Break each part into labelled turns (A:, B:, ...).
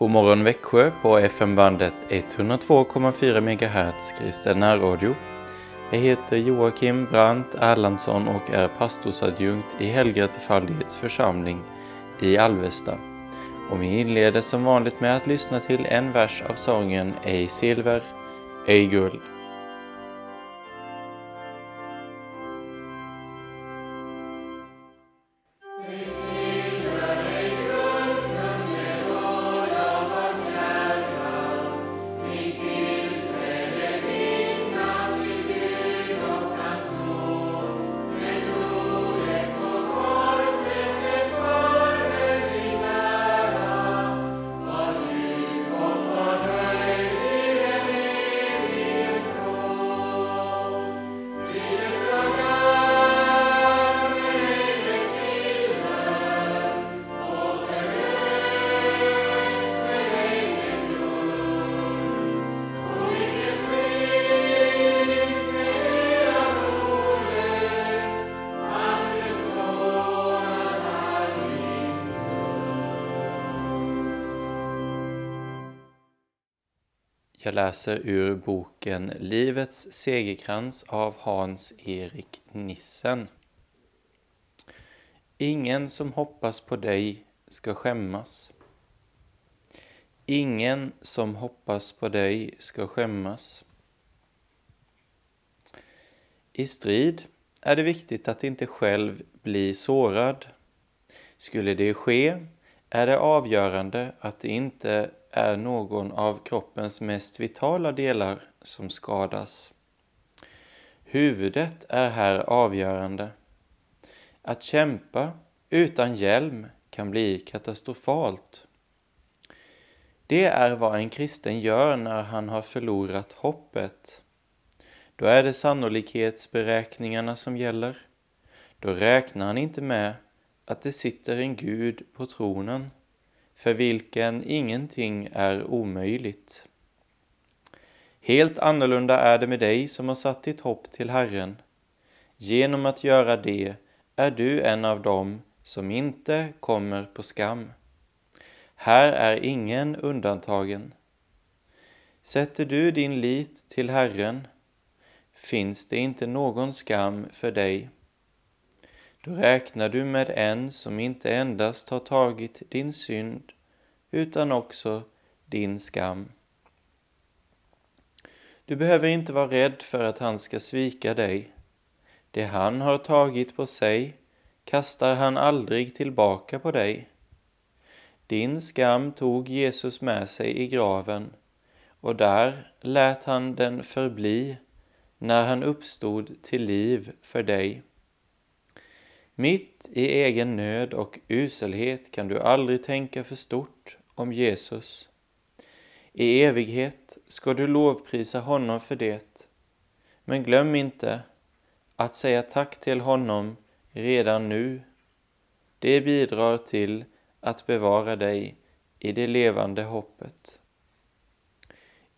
A: God morgon Växjö på FM-bandet 102,4 MHz Kristen närradio. Jag heter Joakim Brandt Erlandsson och är pastorsadjunkt i Helgatefaldighets församling i Alvesta. Och vi inleder som vanligt med att lyssna till en vers av sången Ej silver, ej guld. Jag läser ur boken Livets segerkrans av Hans-Erik Nissen. Ingen som hoppas på dig ska skämmas. Ingen som hoppas på dig ska skämmas. I strid är det viktigt att inte själv bli sårad. Skulle det ske är det avgörande att det inte är någon av kroppens mest vitala delar som skadas. Huvudet är här avgörande. Att kämpa utan hjälm kan bli katastrofalt. Det är vad en kristen gör när han har förlorat hoppet. Då är det sannolikhetsberäkningarna som gäller. Då räknar han inte med att det sitter en Gud på tronen för vilken ingenting är omöjligt. Helt annorlunda är det med dig som har satt ditt hopp till Herren. Genom att göra det är du en av dem som inte kommer på skam. Här är ingen undantagen. Sätter du din lit till Herren finns det inte någon skam för dig. Då räknar du med en som inte endast har tagit din synd utan också din skam. Du behöver inte vara rädd för att han ska svika dig. Det han har tagit på sig kastar han aldrig tillbaka på dig. Din skam tog Jesus med sig i graven och där lät han den förbli när han uppstod till liv för dig. Mitt i egen nöd och uselhet kan du aldrig tänka för stort om Jesus. I evighet ska du lovprisa honom för det. Men glöm inte att säga tack till honom redan nu. Det bidrar till att bevara dig i det levande hoppet.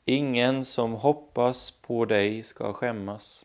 A: Ingen som hoppas på dig ska skämmas.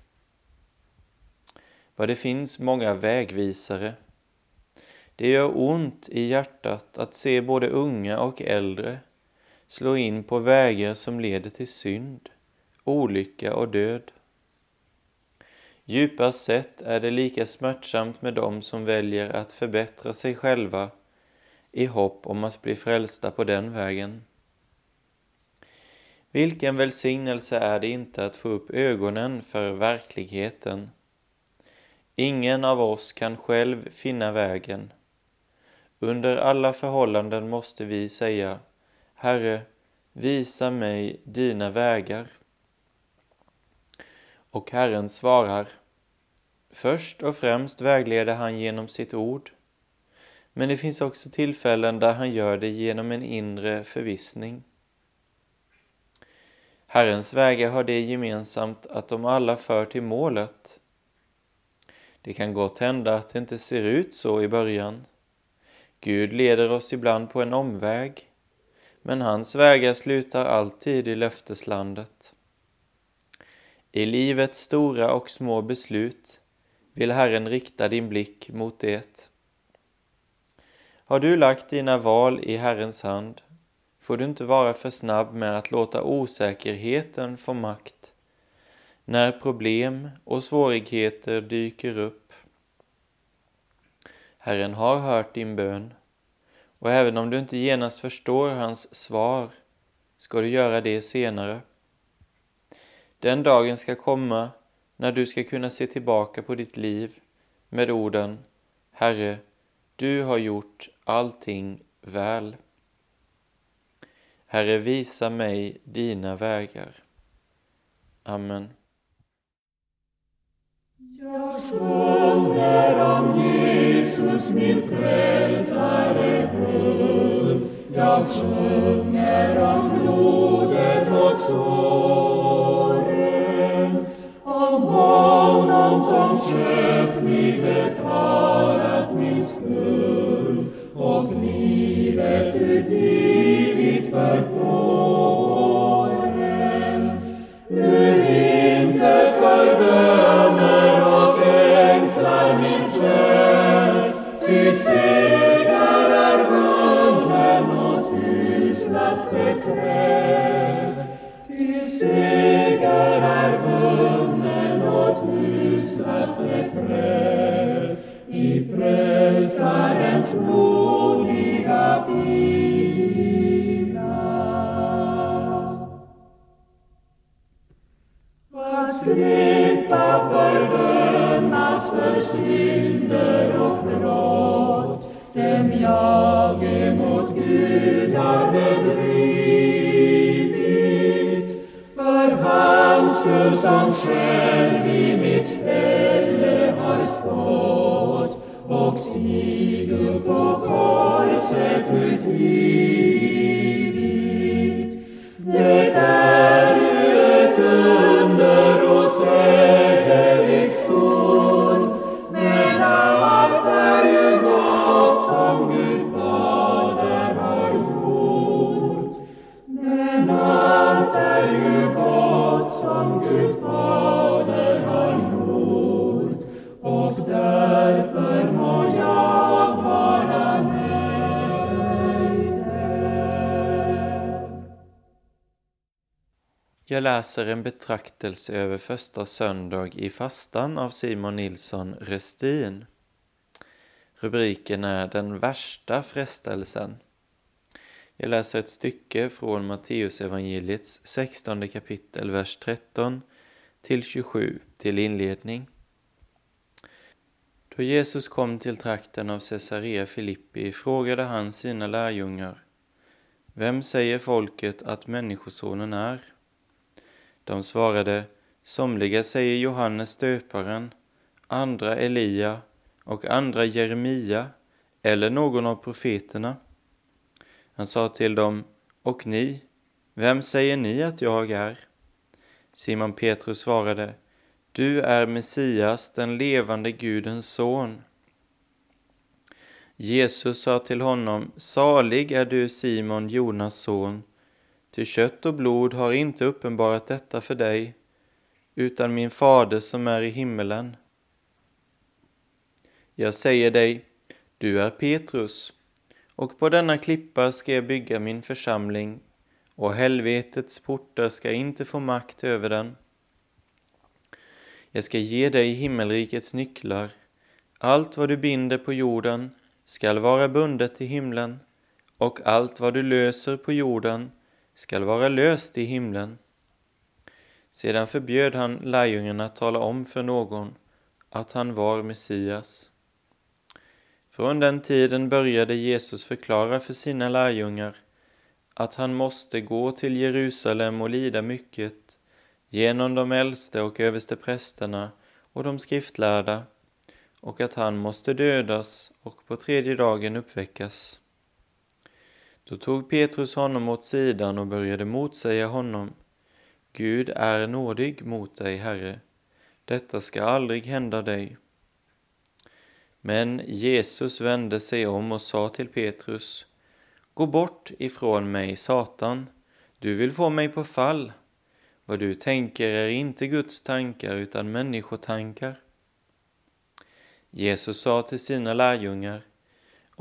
A: Vad det finns många vägvisare. Det gör ont i hjärtat att se både unga och äldre slå in på vägar som leder till synd, olycka och död. Djupast sett är det lika smärtsamt med dem som väljer att förbättra sig själva i hopp om att bli frälsta på den vägen. Vilken välsignelse är det inte att få upp ögonen för verkligheten. Ingen av oss kan själv finna vägen. Under alla förhållanden måste vi säga Herre, visa mig dina vägar. Och Herren svarar Först och främst vägleder han genom sitt ord. Men det finns också tillfällen där han gör det genom en inre förvissning. Herrens vägar har det gemensamt att de alla för till målet. Det kan gott hända att det inte ser ut så i början. Gud leder oss ibland på en omväg, men hans vägar slutar alltid i löfteslandet. I livets stora och små beslut vill Herren rikta din blick mot det. Har du lagt dina val i Herrens hand får du inte vara för snabb med att låta osäkerheten få makt när problem och svårigheter dyker upp. Herren har hört din bön och även om du inte genast förstår hans svar ska du göra det senare. Den dagen ska komma när du ska kunna se tillbaka på ditt liv med orden Herre, du har gjort allting väl. Herre, visa mig dina vägar. Amen.
B: Jag sjunger om Jesus min frälsare hög. Jag sjunger om blodet och såren. Om honom som köpt mig, betalat min skuld och livet utgivit Auf sie
A: geboren, läser en betraktelse över första söndag i fastan av Simon Nilsson Restin. Rubriken är Den värsta frestelsen. Jag läser ett stycke från Matteusevangeliets 16 kapitel, vers 13 till 27 till inledning. Då Jesus kom till trakten av Caesarea Filippi frågade han sina lärjungar Vem säger folket att Människosonen är? De svarade Somliga säger Johannes döparen, andra Elia och andra Jeremia eller någon av profeterna. Han sa till dem, och ni, vem säger ni att jag är? Simon Petrus svarade, du är Messias, den levande Gudens son. Jesus sa till honom, salig är du Simon, Jonas son, ty kött och blod har inte uppenbarat detta för dig, utan min fader som är i himmelen. Jag säger dig, du är Petrus, och på denna klippa ska jag bygga min församling, och helvetets portar ska inte få makt över den. Jag ska ge dig himmelrikets nycklar. Allt vad du binder på jorden skall vara bundet i himlen, och allt vad du löser på jorden skall vara löst i himlen. Sedan förbjöd han lärjungarna att tala om för någon att han var Messias. Från den tiden började Jesus förklara för sina lärjungar att han måste gå till Jerusalem och lida mycket genom de äldste och överste prästerna och de skriftlärda och att han måste dödas och på tredje dagen uppväckas. Då tog Petrus honom åt sidan och började motsäga honom. Gud är nådig mot dig, Herre. Detta ska aldrig hända dig. Men Jesus vände sig om och sa till Petrus, Gå bort ifrån mig, Satan, du vill få mig på fall. Vad du tänker är inte Guds tankar utan människotankar. Jesus sa till sina lärjungar,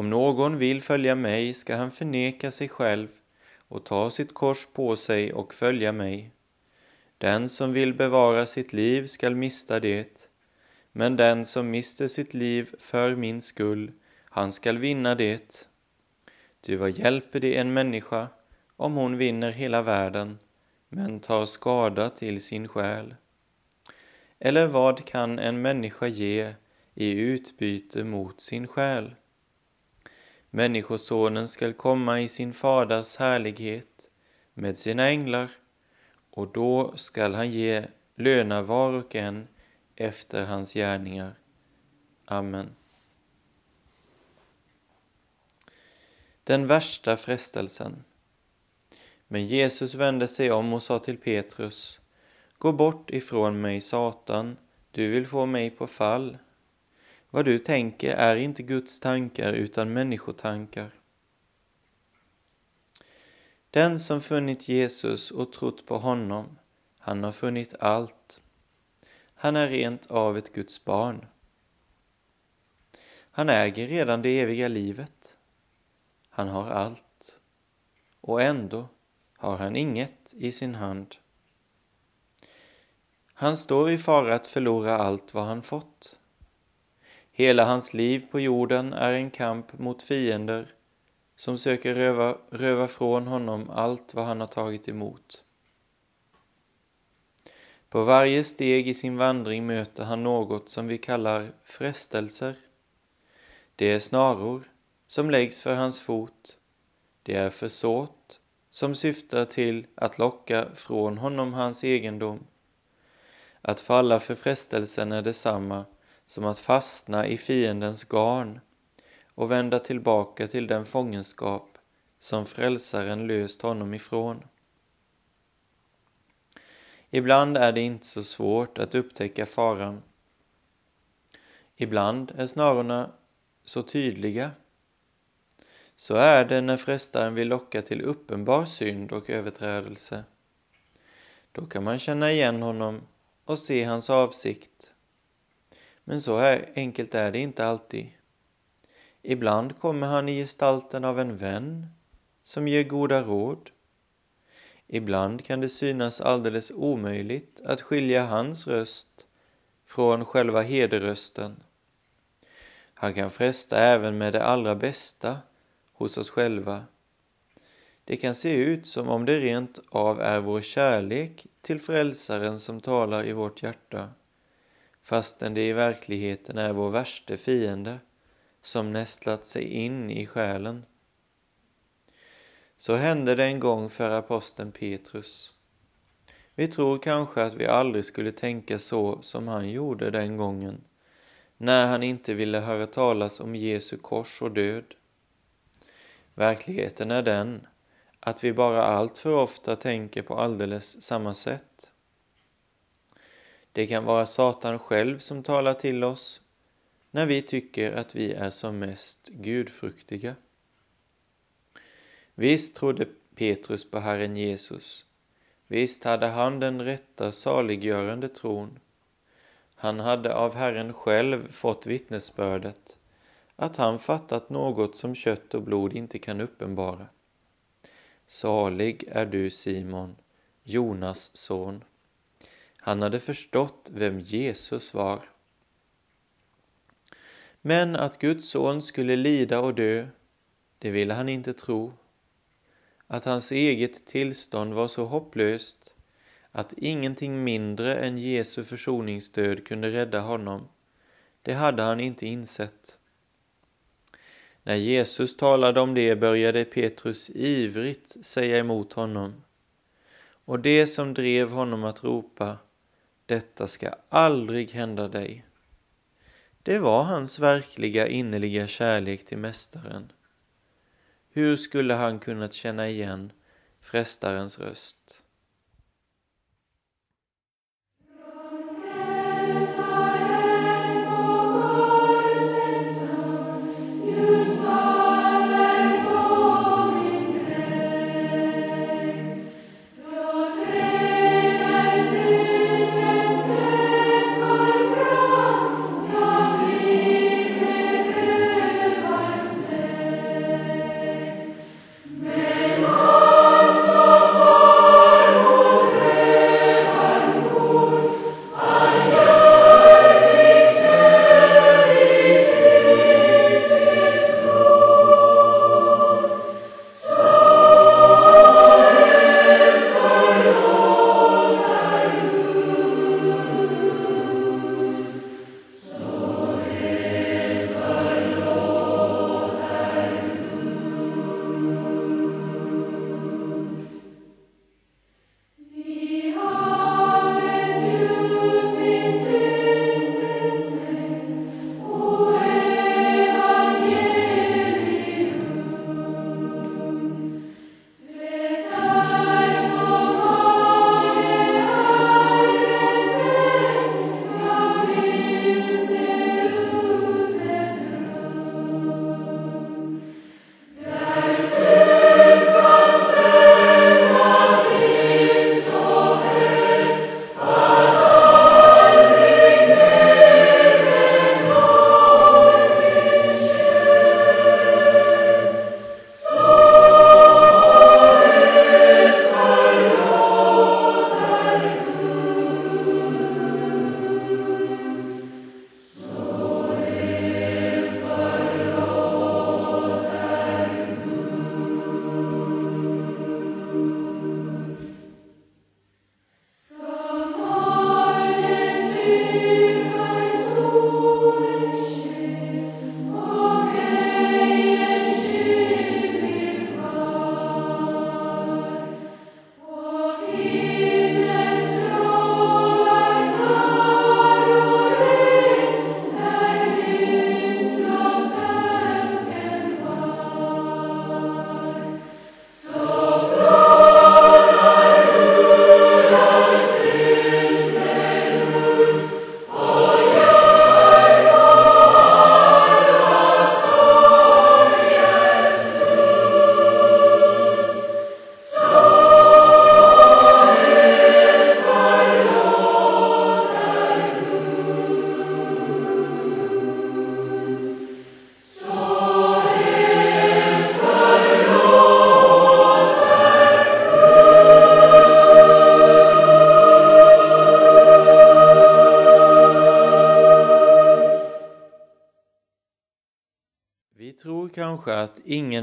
A: om någon vill följa mig ska han förneka sig själv och ta sitt kors på sig och följa mig. Den som vill bevara sitt liv skall mista det, men den som mister sitt liv för min skull, han skall vinna det. Ty vad hjälper det en människa om hon vinner hela världen, men tar skada till sin själ? Eller vad kan en människa ge i utbyte mot sin själ? Människosonen skall komma i sin faders härlighet med sina änglar och då skall han ge löna var och en efter hans gärningar. Amen. Den värsta frestelsen. Men Jesus vände sig om och sa till Petrus, Gå bort ifrån mig, Satan, du vill få mig på fall. Vad du tänker är inte Guds tankar utan människotankar. Den som funnit Jesus och trott på honom, han har funnit allt. Han är rent av ett Guds barn. Han äger redan det eviga livet. Han har allt. Och ändå har han inget i sin hand. Han står i fara att förlora allt vad han fått. Hela hans liv på jorden är en kamp mot fiender som söker röva, röva från honom allt vad han har tagit emot. På varje steg i sin vandring möter han något som vi kallar frestelser. Det är snaror som läggs för hans fot. Det är försåt som syftar till att locka från honom hans egendom. Att falla för frestelsen är detsamma som att fastna i fiendens garn och vända tillbaka till den fångenskap som frälsaren löst honom ifrån. Ibland är det inte så svårt att upptäcka faran. Ibland är snarorna så tydliga. Så är det när frestaren vill locka till uppenbar synd och överträdelse. Då kan man känna igen honom och se hans avsikt. Men så här enkelt är det inte alltid. Ibland kommer han i gestalten av en vän som ger goda råd. Ibland kan det synas alldeles omöjligt att skilja hans röst från själva hederrösten. Han kan fresta även med det allra bästa hos oss själva. Det kan se ut som om det rent av är vår kärlek till Frälsaren som talar i vårt hjärta, fastän det i verkligheten är vår värste fiende som nästlat sig in i själen. Så hände det en gång för aposteln Petrus. Vi tror kanske att vi aldrig skulle tänka så som han gjorde den gången, när han inte ville höra talas om Jesu kors och död. Verkligheten är den att vi bara allt för ofta tänker på alldeles samma sätt. Det kan vara Satan själv som talar till oss när vi tycker att vi är som mest gudfruktiga. Visst trodde Petrus på Herren Jesus. Visst hade han den rätta saliggörande tron. Han hade av Herren själv fått vittnesbördet att han fattat något som kött och blod inte kan uppenbara. Salig är du Simon, Jonas son. Han hade förstått vem Jesus var. Men att Guds son skulle lida och dö, det ville han inte tro. Att hans eget tillstånd var så hopplöst att ingenting mindre än Jesu försoningsdöd kunde rädda honom, det hade han inte insett. När Jesus talade om det började Petrus ivrigt säga emot honom. Och det som drev honom att ropa ”Detta ska aldrig hända dig” det var hans verkliga innerliga kärlek till Mästaren. Hur skulle han kunnat känna igen frestarens röst?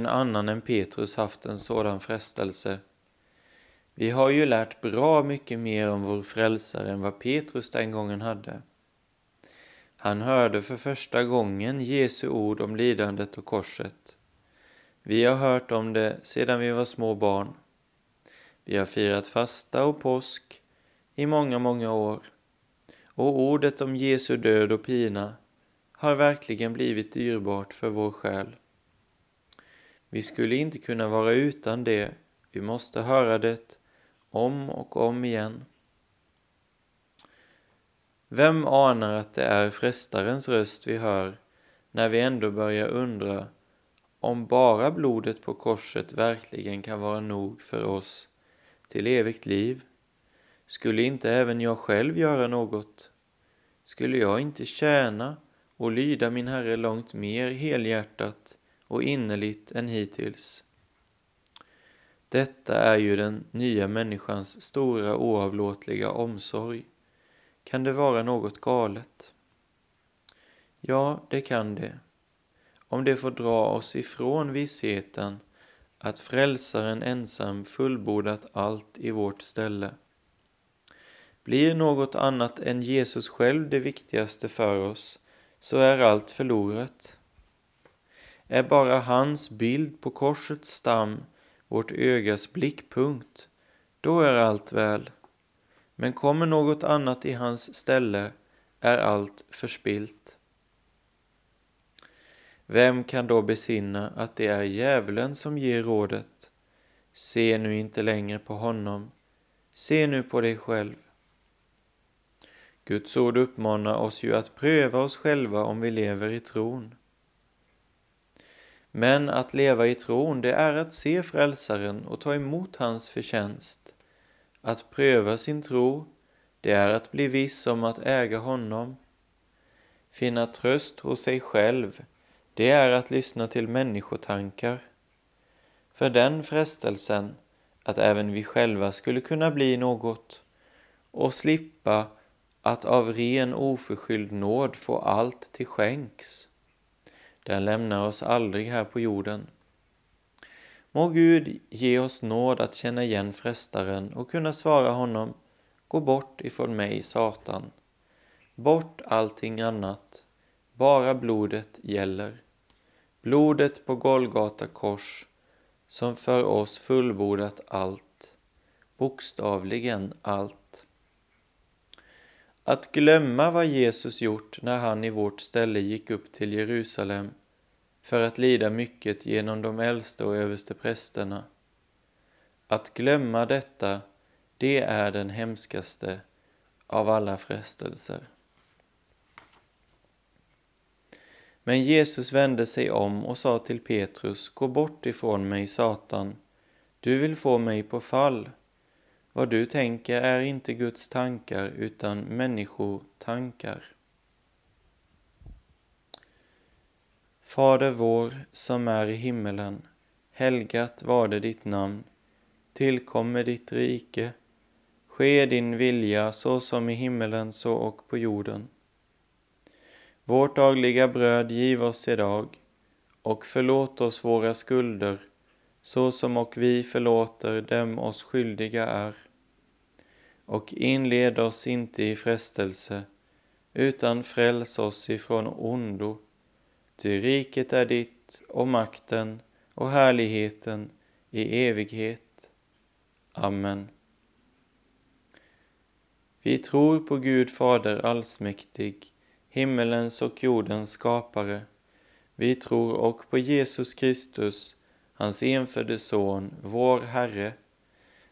A: Annan än Petrus haft en sådan frestelse. Vi har ju lärt bra mycket mer om vår frälsare än vad Petrus den gången hade. Han hörde för första gången Jesu ord om lidandet och korset. Vi har hört om det sedan vi var små barn. Vi har firat fasta och påsk i många, många år. Och ordet om Jesu död och pina har verkligen blivit dyrbart för vår själ. Vi skulle inte kunna vara utan det, vi måste höra det om och om igen. Vem anar att det är frestarens röst vi hör när vi ändå börjar undra om bara blodet på korset verkligen kan vara nog för oss till evigt liv? Skulle inte även jag själv göra något? Skulle jag inte tjäna och lyda min Herre långt mer helhjärtat och innerligt än hittills? Detta är ju den nya människans stora oavlåtliga omsorg. Kan det vara något galet? Ja, det kan det. Om det får dra oss ifrån vissheten att Frälsaren ensam fullbordat allt i vårt ställe. Blir något annat än Jesus själv det viktigaste för oss, så är allt förlorat. Är bara hans bild på korsets stam vårt ögas blickpunkt, då är allt väl. Men kommer något annat i hans ställe är allt förspilt. Vem kan då besinna att det är djävulen som ger rådet? Se nu inte längre på honom, se nu på dig själv. Guds ord uppmanar oss ju att pröva oss själva om vi lever i tron. Men att leva i tron, det är att se frälsaren och ta emot hans förtjänst. Att pröva sin tro, det är att bli viss om att äga honom. Finna tröst hos sig själv, det är att lyssna till människotankar. För den frestelsen, att även vi själva skulle kunna bli något och slippa att av ren oförskylld nåd få allt till skänks. Den lämnar oss aldrig här på jorden. Må Gud ge oss nåd att känna igen frestaren och kunna svara honom Gå bort ifrån mig, Satan. Bort allting annat. Bara blodet gäller. Blodet på Golgata kors som för oss fullbordat allt. Bokstavligen allt. Att glömma vad Jesus gjort när han i vårt ställe gick upp till Jerusalem för att lida mycket genom de äldste och överste prästerna. Att glömma detta, det är den hemskaste av alla frestelser. Men Jesus vände sig om och sa till Petrus, gå bort ifrån mig, Satan, du vill få mig på fall. Vad du tänker är inte Guds tankar utan människotankar. Fader vår som är i himmelen. Helgat var det ditt namn. Tillkommer ditt rike. Ske din vilja så som i himmelen så och på jorden. Vårt dagliga bröd giv oss idag och förlåt oss våra skulder så som och vi förlåter dem oss skyldiga är. Och inled oss inte i frestelse utan fräls oss ifrån ondo Ty riket är ditt och makten och härligheten i evighet. Amen. Vi tror på Gud Fader allsmäktig, himmelens och jordens skapare. Vi tror och på Jesus Kristus, hans enfödde Son, vår Herre,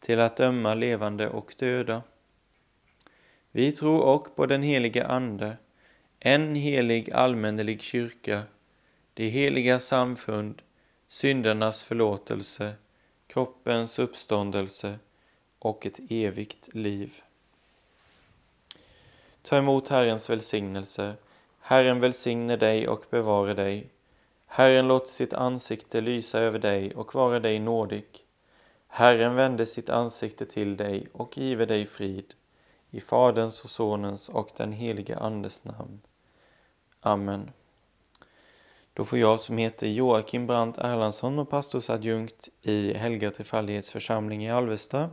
A: till att döma levande och döda. Vi tror och på den helige Ande, en helig allmännelig kyrka, det heliga samfund, syndernas förlåtelse, kroppens uppståndelse och ett evigt liv. Ta emot Herrens välsignelse. Herren välsigne dig och bevare dig. Herren låt sitt ansikte lysa över dig och vara dig nådig. Herren vände sitt ansikte till dig och give dig frid. I Faderns och Sonens och den helige Andes namn. Amen. Då får jag som heter Joakim Brandt Erlandsson och pastorsadjunkt i Helga Trefaldighets församling i Alvesta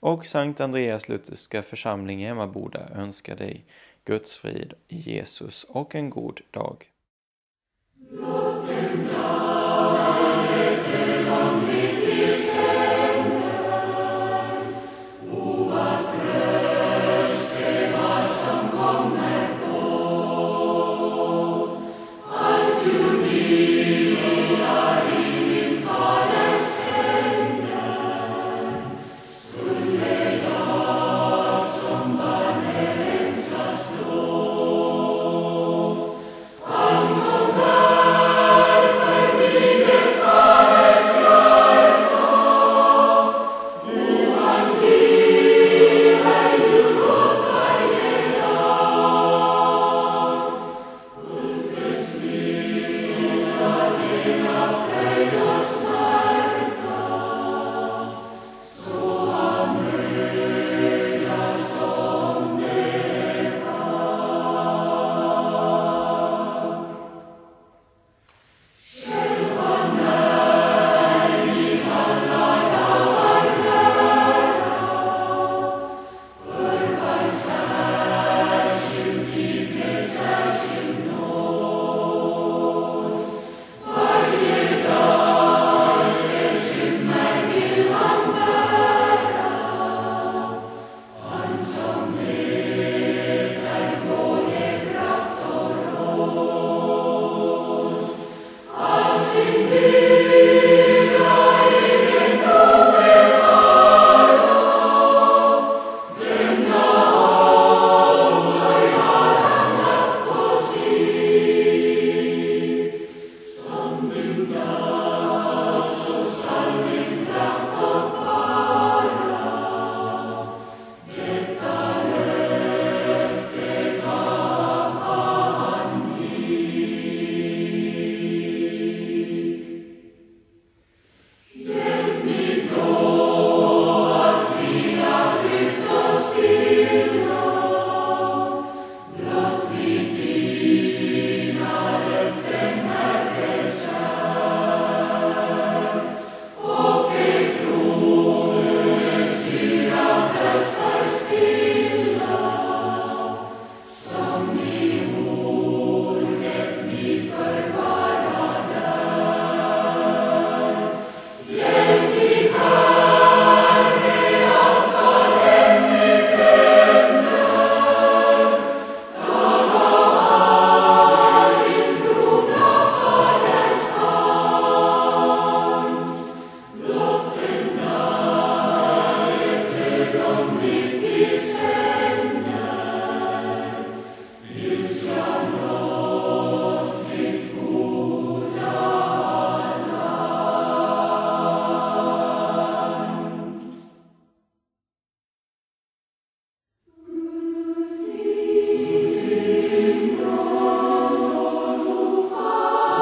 A: och Sankt Andreas Lutherska församling i Emmaboda önskar dig
B: Guds frid i Jesus och en god dag.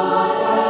C: Father.